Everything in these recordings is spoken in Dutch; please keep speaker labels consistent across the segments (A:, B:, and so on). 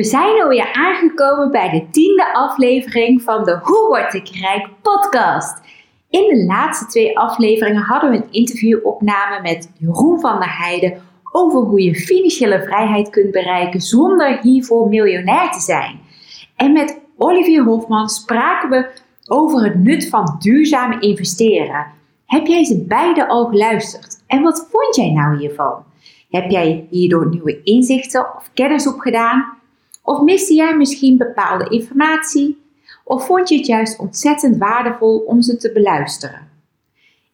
A: We zijn alweer aangekomen bij de tiende aflevering van de Hoe Word Ik Rijk podcast. In de laatste twee afleveringen hadden we een interviewopname met Jeroen van der Heijden over hoe je financiële vrijheid kunt bereiken zonder hiervoor miljonair te zijn. En met Olivier Hofman spraken we over het nut van duurzame investeren. Heb jij ze beide al geluisterd? En wat vond jij nou hiervan? Heb jij hierdoor nieuwe inzichten of kennis opgedaan? Of miste jij misschien bepaalde informatie? Of vond je het juist ontzettend waardevol om ze te beluisteren?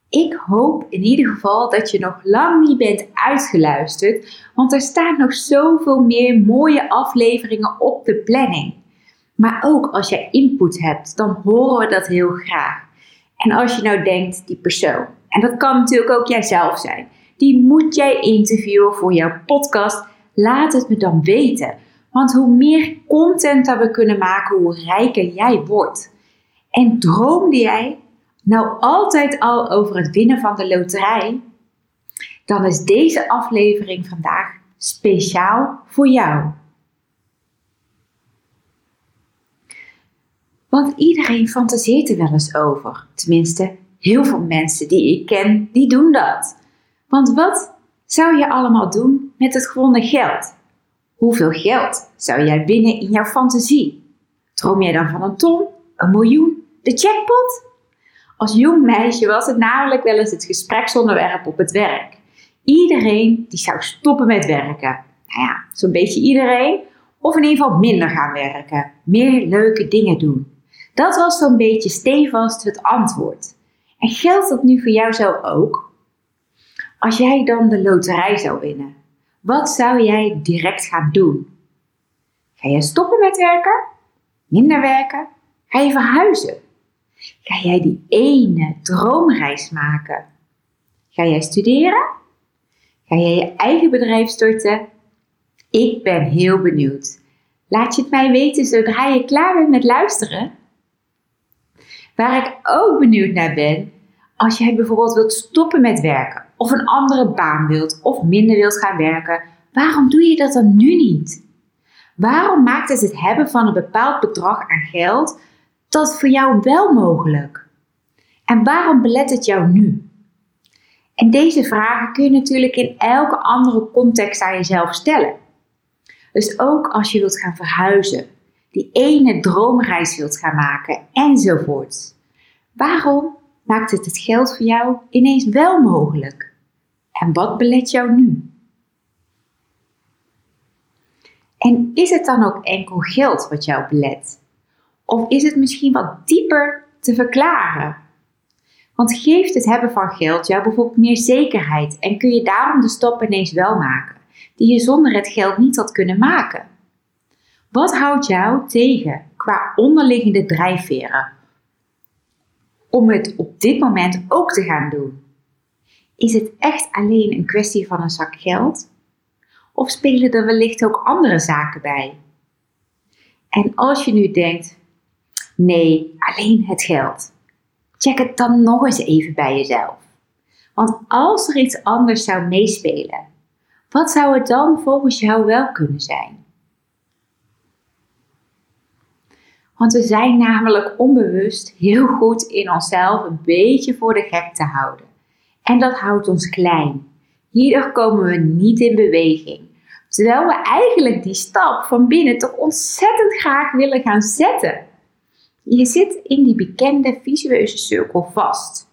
A: Ik hoop in ieder geval dat je nog lang niet bent uitgeluisterd, want er staan nog zoveel meer mooie afleveringen op de planning. Maar ook als jij input hebt, dan horen we dat heel graag. En als je nou denkt, die persoon, en dat kan natuurlijk ook jijzelf zijn, die moet jij interviewen voor jouw podcast, laat het me dan weten. Want hoe meer content dat we kunnen maken, hoe rijker jij wordt. En droomde jij nou altijd al over het winnen van de loterij? Dan is deze aflevering vandaag speciaal voor jou. Want iedereen fantaseert er wel eens over. Tenminste, heel veel mensen die ik ken, die doen dat. Want wat zou je allemaal doen met het gewonnen geld? Hoeveel geld zou jij winnen in jouw fantasie? Droom jij dan van een ton, een miljoen, de jackpot? Als jong meisje was het namelijk wel eens het gespreksonderwerp op het werk. Iedereen die zou stoppen met werken. Nou ja, zo'n beetje iedereen. Of in ieder geval minder gaan werken. Meer leuke dingen doen. Dat was zo'n beetje stevast het antwoord. En geldt dat nu voor jou zo ook? Als jij dan de loterij zou winnen, wat zou jij direct gaan doen? Ga je stoppen met werken? Minder werken? Ga je verhuizen? Ga jij die ene droomreis maken? Ga jij studeren? Ga jij je eigen bedrijf starten? Ik ben heel benieuwd. Laat je het mij weten zodra je klaar bent met luisteren. Waar ik ook benieuwd naar ben, als jij bijvoorbeeld wilt stoppen met werken, of een andere baan wilt, of minder wilt gaan werken, waarom doe je dat dan nu niet? Waarom maakt het het hebben van een bepaald bedrag aan geld dat voor jou wel mogelijk? En waarom belet het jou nu? En deze vragen kun je natuurlijk in elke andere context aan jezelf stellen. Dus ook als je wilt gaan verhuizen, die ene droomreis wilt gaan maken enzovoort. Waarom maakt het het geld voor jou ineens wel mogelijk? En wat belet jou nu? En is het dan ook enkel geld wat jou belet? Of is het misschien wat dieper te verklaren? Want geeft het hebben van geld jou bijvoorbeeld meer zekerheid en kun je daarom de stap ineens wel maken, die je zonder het geld niet had kunnen maken? Wat houdt jou tegen qua onderliggende drijfveren om het op dit moment ook te gaan doen? Is het echt alleen een kwestie van een zak geld? Of spelen er wellicht ook andere zaken bij? En als je nu denkt, nee, alleen het geld, check het dan nog eens even bij jezelf. Want als er iets anders zou meespelen, wat zou het dan volgens jou wel kunnen zijn? Want we zijn namelijk onbewust heel goed in onszelf een beetje voor de gek te houden. En dat houdt ons klein. Hierdoor komen we niet in beweging. Terwijl we eigenlijk die stap van binnen toch ontzettend graag willen gaan zetten. Je zit in die bekende visueuze cirkel vast.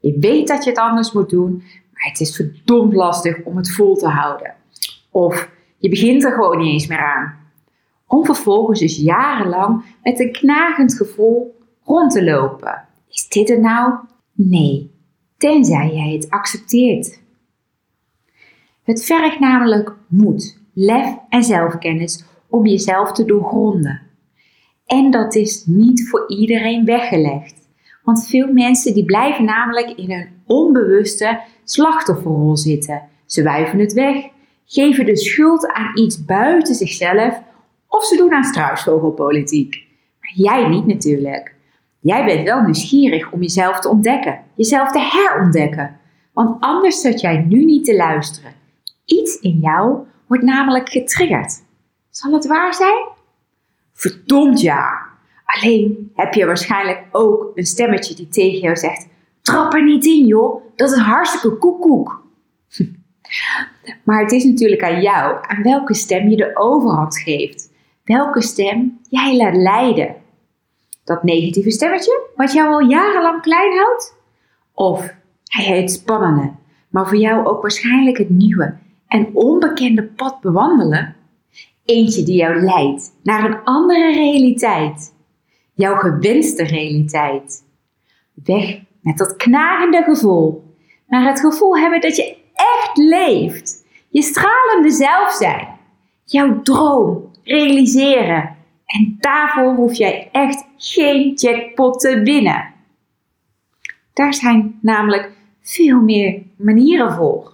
A: Je weet dat je het anders moet doen, maar het is verdomd lastig om het vol te houden. Of je begint er gewoon niet eens meer aan. Om vervolgens dus jarenlang met een knagend gevoel rond te lopen. Is dit het nou? Nee, tenzij jij het accepteert. Het vergt namelijk moed, lef en zelfkennis om jezelf te doorgronden. En dat is niet voor iedereen weggelegd. Want veel mensen die blijven namelijk in hun onbewuste slachtofferrol zitten. Ze wuiven het weg, geven de schuld aan iets buiten zichzelf of ze doen aan struisvogelpolitiek. Maar jij niet natuurlijk. Jij bent wel nieuwsgierig om jezelf te ontdekken, jezelf te herontdekken. Want anders zat jij nu niet te luisteren. Iets in jou wordt namelijk getriggerd. Zal het waar zijn? Verdomd ja. Alleen heb je waarschijnlijk ook een stemmetje die tegen jou zegt: Trap er niet in, joh, dat is hartstikke koekoek. Maar het is natuurlijk aan jou aan welke stem je de overhand geeft. Welke stem jij laat leiden. Dat negatieve stemmetje, wat jou al jarenlang klein houdt? Of hij heet spannende, maar voor jou ook waarschijnlijk het nieuwe en onbekende pad bewandelen? Eentje die jou leidt naar een andere realiteit. Jouw gewenste realiteit. Weg met dat knagende gevoel. Naar het gevoel hebben dat je echt leeft. Je stralende zelf zijn. Jouw droom realiseren. En daarvoor hoef jij echt geen jackpot te winnen. Daar zijn namelijk veel meer manieren voor.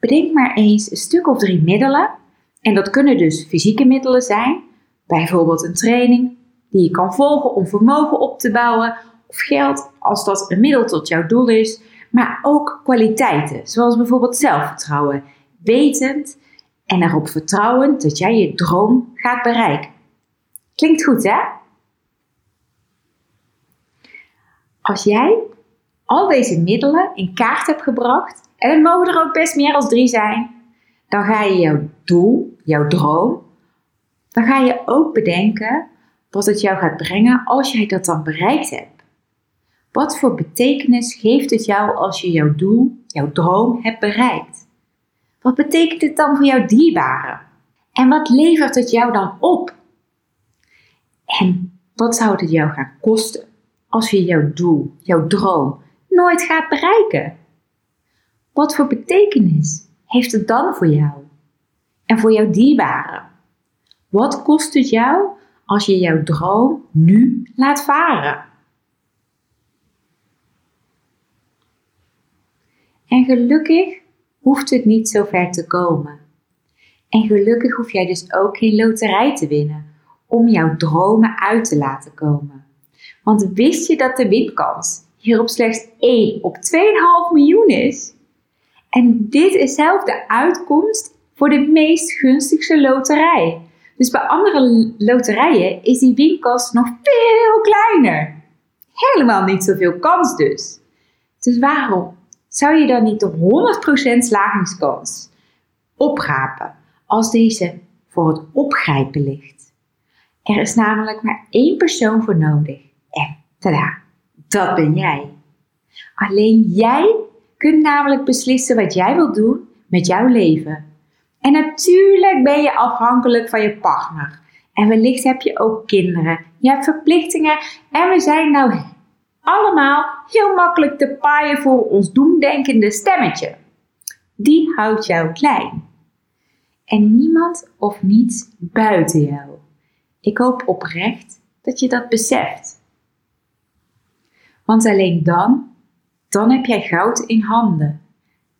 A: Bedenk maar eens een stuk of drie middelen. En dat kunnen dus fysieke middelen zijn. Bijvoorbeeld een training die je kan volgen om vermogen op te bouwen. Of geld als dat een middel tot jouw doel is. Maar ook kwaliteiten, zoals bijvoorbeeld zelfvertrouwen. Wetend en erop vertrouwend dat jij je droom gaat bereiken. Klinkt goed, hè? Als jij al deze middelen in kaart hebt gebracht, en het mogen er ook best meer als drie zijn, dan ga je jouw doel, jouw droom, dan ga je ook bedenken wat het jou gaat brengen als jij dat dan bereikt hebt. Wat voor betekenis geeft het jou als je jouw doel, jouw droom hebt bereikt? Wat betekent het dan voor jouw dierbaren? En wat levert het jou dan op? En wat zou het jou gaan kosten als je jouw doel, jouw droom nooit gaat bereiken? Wat voor betekenis heeft het dan voor jou en voor jouw dierbaren? Wat kost het jou als je jouw droom nu laat varen? En gelukkig hoeft het niet zo ver te komen. En gelukkig hoef jij dus ook geen loterij te winnen om jouw dromen uit te laten komen. Want wist je dat de winkans hierop slechts 1 op 2,5 miljoen is? En dit is zelf de uitkomst voor de meest gunstigste loterij. Dus bij andere loterijen is die winkans nog veel kleiner. Helemaal niet zoveel kans dus. Dus waarom zou je dan niet de 100% slagingskans oprapen als deze voor het opgrijpen ligt? Er is namelijk maar één persoon voor nodig. Tada, dat ben jij. Alleen jij kunt namelijk beslissen wat jij wilt doen met jouw leven. En natuurlijk ben je afhankelijk van je partner. En wellicht heb je ook kinderen. Je hebt verplichtingen. En we zijn nou allemaal heel makkelijk te paaien voor ons doemdenkende stemmetje. Die houdt jou klein. En niemand of niets buiten jou. Ik hoop oprecht dat je dat beseft. Want alleen dan dan heb jij goud in handen.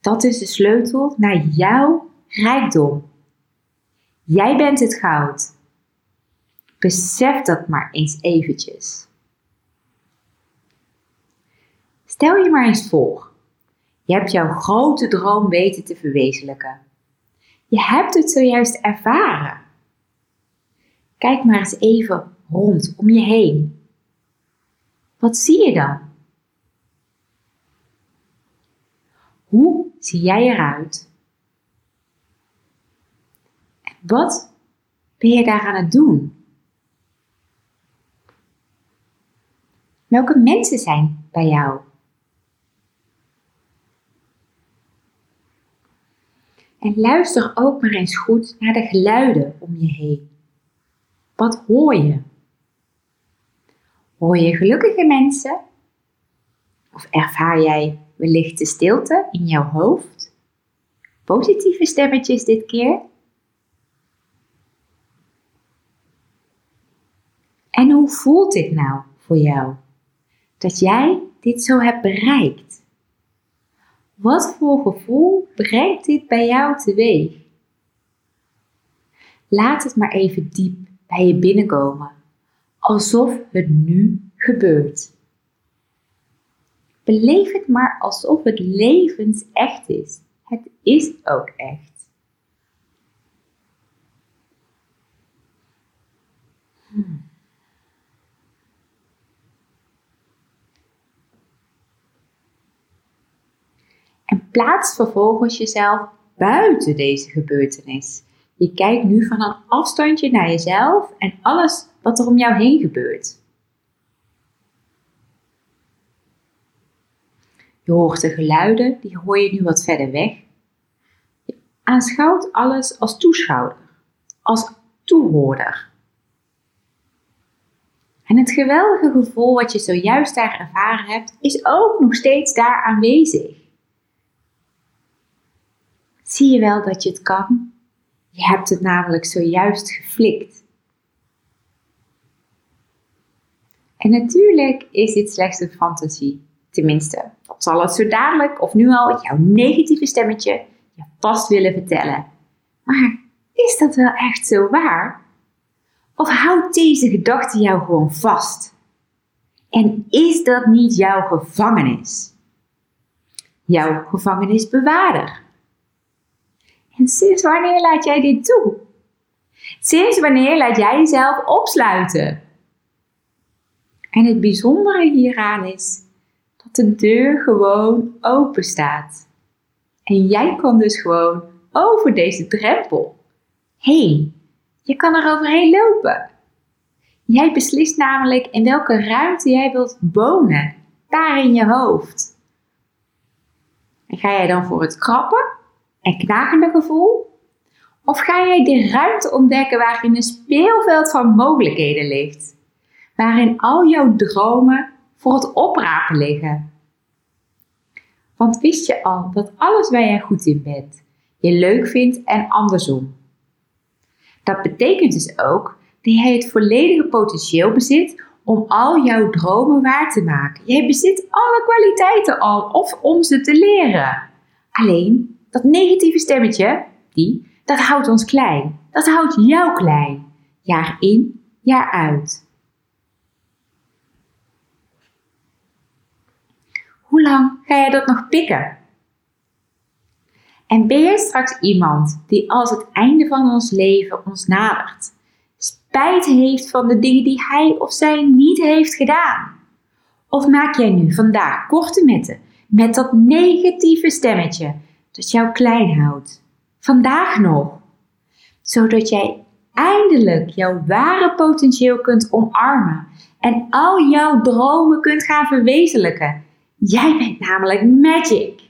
A: Dat is de sleutel naar jouw rijkdom. Jij bent het goud. Besef dat maar eens eventjes. Stel je maar eens voor. Je hebt jouw grote droom weten te verwezenlijken. Je hebt het zojuist ervaren. Kijk maar eens even rond om je heen. Wat zie je dan? Hoe zie jij eruit? En wat ben je daar aan het doen? Welke mensen zijn bij jou? En luister ook maar eens goed naar de geluiden om je heen. Wat hoor je? Hoor je gelukkige mensen? Of ervaar jij wellicht de stilte in jouw hoofd? Positieve stemmetjes dit keer? En hoe voelt dit nou voor jou? Dat jij dit zo hebt bereikt. Wat voor gevoel brengt dit bij jou teweeg? Laat het maar even diep bij je binnenkomen alsof het nu gebeurt. Beleef het maar alsof het levensecht is. Het is ook echt. En plaats vervolgens jezelf buiten deze gebeurtenis. Je kijkt nu van een afstandje naar jezelf en alles wat er om jou heen gebeurt. Je hoort de geluiden, die hoor je nu wat verder weg. Je aanschouwt alles als toeschouwer, als toehoorder. En het geweldige gevoel wat je zojuist daar ervaren hebt, is ook nog steeds daar aanwezig. Zie je wel dat je het kan? Je hebt het namelijk zojuist geflikt. En natuurlijk is dit slechts een fantasie. Tenminste, dat zal het zo dadelijk of nu al jouw negatieve stemmetje je vast willen vertellen. Maar is dat wel echt zo waar? Of houdt deze gedachte jou gewoon vast? En is dat niet jouw gevangenis? Jouw gevangenisbewaarder? En sinds wanneer laat jij dit toe? Sinds wanneer laat jij jezelf opsluiten? En het bijzondere hieraan is dat de deur gewoon open staat. En jij kan dus gewoon over deze drempel heen. Je kan er overheen lopen. Jij beslist namelijk in welke ruimte jij wilt wonen, daar in je hoofd. En ga jij dan voor het krappen en knagende gevoel? Of ga jij de ruimte ontdekken waarin een speelveld van mogelijkheden ligt? Waarin al jouw dromen voor het oprapen liggen? Want wist je al dat alles waar jij goed in bent, je leuk vindt en andersom? Dat betekent dus ook dat jij het volledige potentieel bezit om al jouw dromen waar te maken. Jij bezit alle kwaliteiten al of om ze te leren. Alleen dat negatieve stemmetje, die, dat houdt ons klein. Dat houdt jou klein. Jaar in, jaar uit. Hoe lang ga je dat nog pikken? En ben jij straks iemand die als het einde van ons leven ons nadert, spijt heeft van de dingen die hij of zij niet heeft gedaan? Of maak jij nu vandaag korte metten met dat negatieve stemmetje dat jou klein houdt. Vandaag nog. Zodat jij eindelijk jouw ware potentieel kunt omarmen en al jouw dromen kunt gaan verwezenlijken. Jij bent namelijk magic.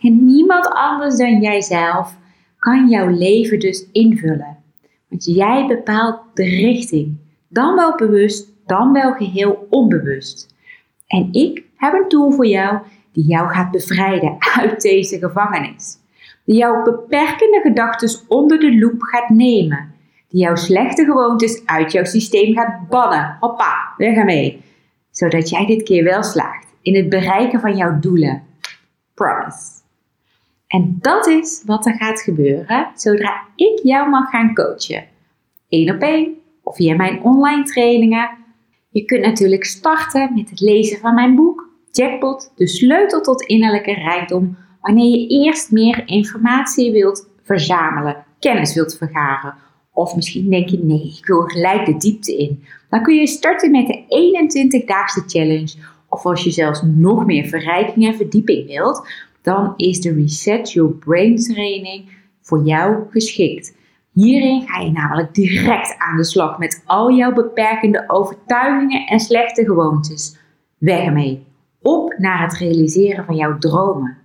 A: En niemand anders dan jijzelf kan jouw leven dus invullen. Want jij bepaalt de richting. Dan wel bewust, dan wel geheel onbewust. En ik heb een tool voor jou die jou gaat bevrijden uit deze gevangenis. Die jouw beperkende gedachten onder de loep gaat nemen. Die jouw slechte gewoontes uit jouw systeem gaat bannen. Hoppa, weg ermee. Zodat jij dit keer wel slaagt in het bereiken van jouw doelen. Promise. En dat is wat er gaat gebeuren zodra ik jou mag gaan coachen. Eén op één of via mijn online trainingen. Je kunt natuurlijk starten met het lezen van mijn boek Jackpot, de sleutel tot innerlijke rijkdom, wanneer je eerst meer informatie wilt verzamelen, kennis wilt vergaren. Of misschien denk je, nee, ik wil gelijk de diepte in. Dan kun je starten met de 21-daagse challenge. Of als je zelfs nog meer verrijking en verdieping wilt, dan is de Reset Your Brain training voor jou geschikt. Hierin ga je namelijk direct aan de slag met al jouw beperkende overtuigingen en slechte gewoontes. Weg ermee op naar het realiseren van jouw dromen.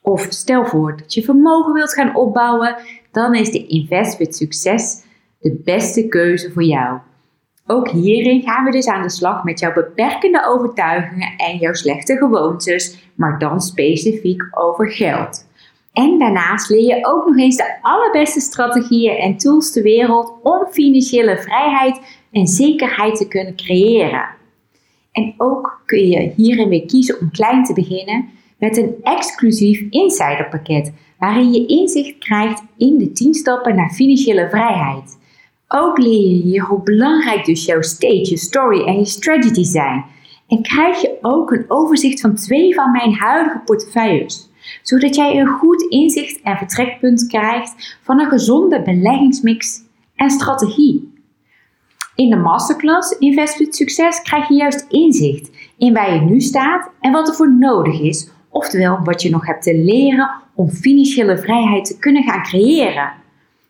A: Of stel voor dat je vermogen wilt gaan opbouwen, dan is de Invest with Succes de beste keuze voor jou. Ook hierin gaan we dus aan de slag met jouw beperkende overtuigingen en jouw slechte gewoontes, maar dan specifiek over geld. En daarnaast leer je ook nog eens de allerbeste strategieën en tools ter wereld om financiële vrijheid en zekerheid te kunnen creëren. En ook kun je hierin weer kiezen om klein te beginnen met een exclusief insiderpakket waarin je inzicht krijgt in de 10 stappen naar financiële vrijheid. Ook leer je hier hoe belangrijk dus jouw stage, je story en je strategy zijn. En krijg je ook een overzicht van twee van mijn huidige portefeuilles, zodat jij een goed inzicht en vertrekpunt krijgt van een gezonde beleggingsmix en strategie. In de masterclass Invest with Succes krijg je juist inzicht in waar je nu staat en wat er voor nodig is, oftewel wat je nog hebt te leren om financiële vrijheid te kunnen gaan creëren.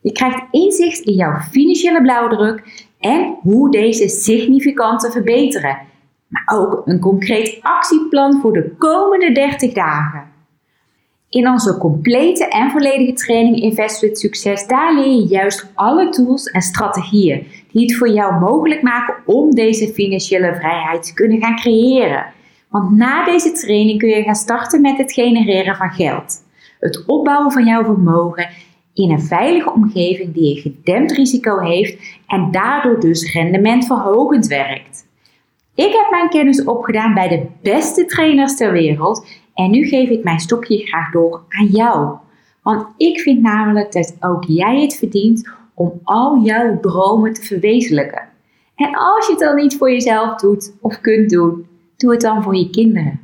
A: Je krijgt inzicht in jouw financiële blauwdruk en hoe deze significant te verbeteren, maar ook een concreet actieplan voor de komende 30 dagen. In onze complete en volledige training Invest with Succes, daar leer je juist alle tools en strategieën die het voor jou mogelijk maken om deze financiële vrijheid te kunnen gaan creëren. Want na deze training kun je gaan starten met het genereren van geld. Het opbouwen van jouw vermogen in een veilige omgeving die een gedempt risico heeft en daardoor dus rendementverhogend werkt. Ik heb mijn kennis opgedaan bij de beste trainers ter wereld en nu geef ik mijn stokje graag door aan jou. Want ik vind namelijk dat ook jij het verdient om al jouw dromen te verwezenlijken. En als je het dan niet voor jezelf doet of kunt doen, doe het dan voor je kinderen.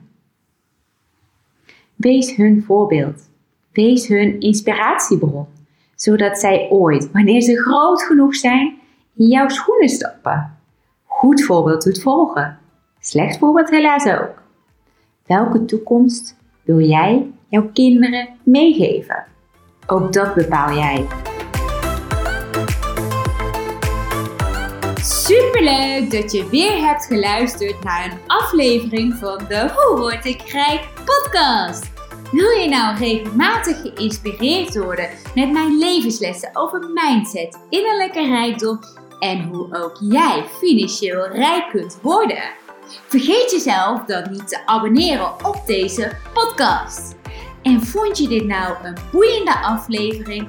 A: Wees hun voorbeeld. Wees hun inspiratiebron, zodat zij ooit, wanneer ze groot genoeg zijn, in jouw schoenen stappen. Goed voorbeeld doet volgen. Slecht voorbeeld helaas ook. Welke toekomst wil jij jouw kinderen meegeven? Ook dat bepaal jij. Superleuk dat je weer hebt geluisterd naar een aflevering van de Hoe word ik rijk podcast. Wil je nou regelmatig geïnspireerd worden met mijn levenslessen over mindset, innerlijke rijkdom en hoe ook jij financieel rijk kunt worden? Vergeet jezelf dan niet te abonneren op deze podcast. En vond je dit nou een boeiende aflevering?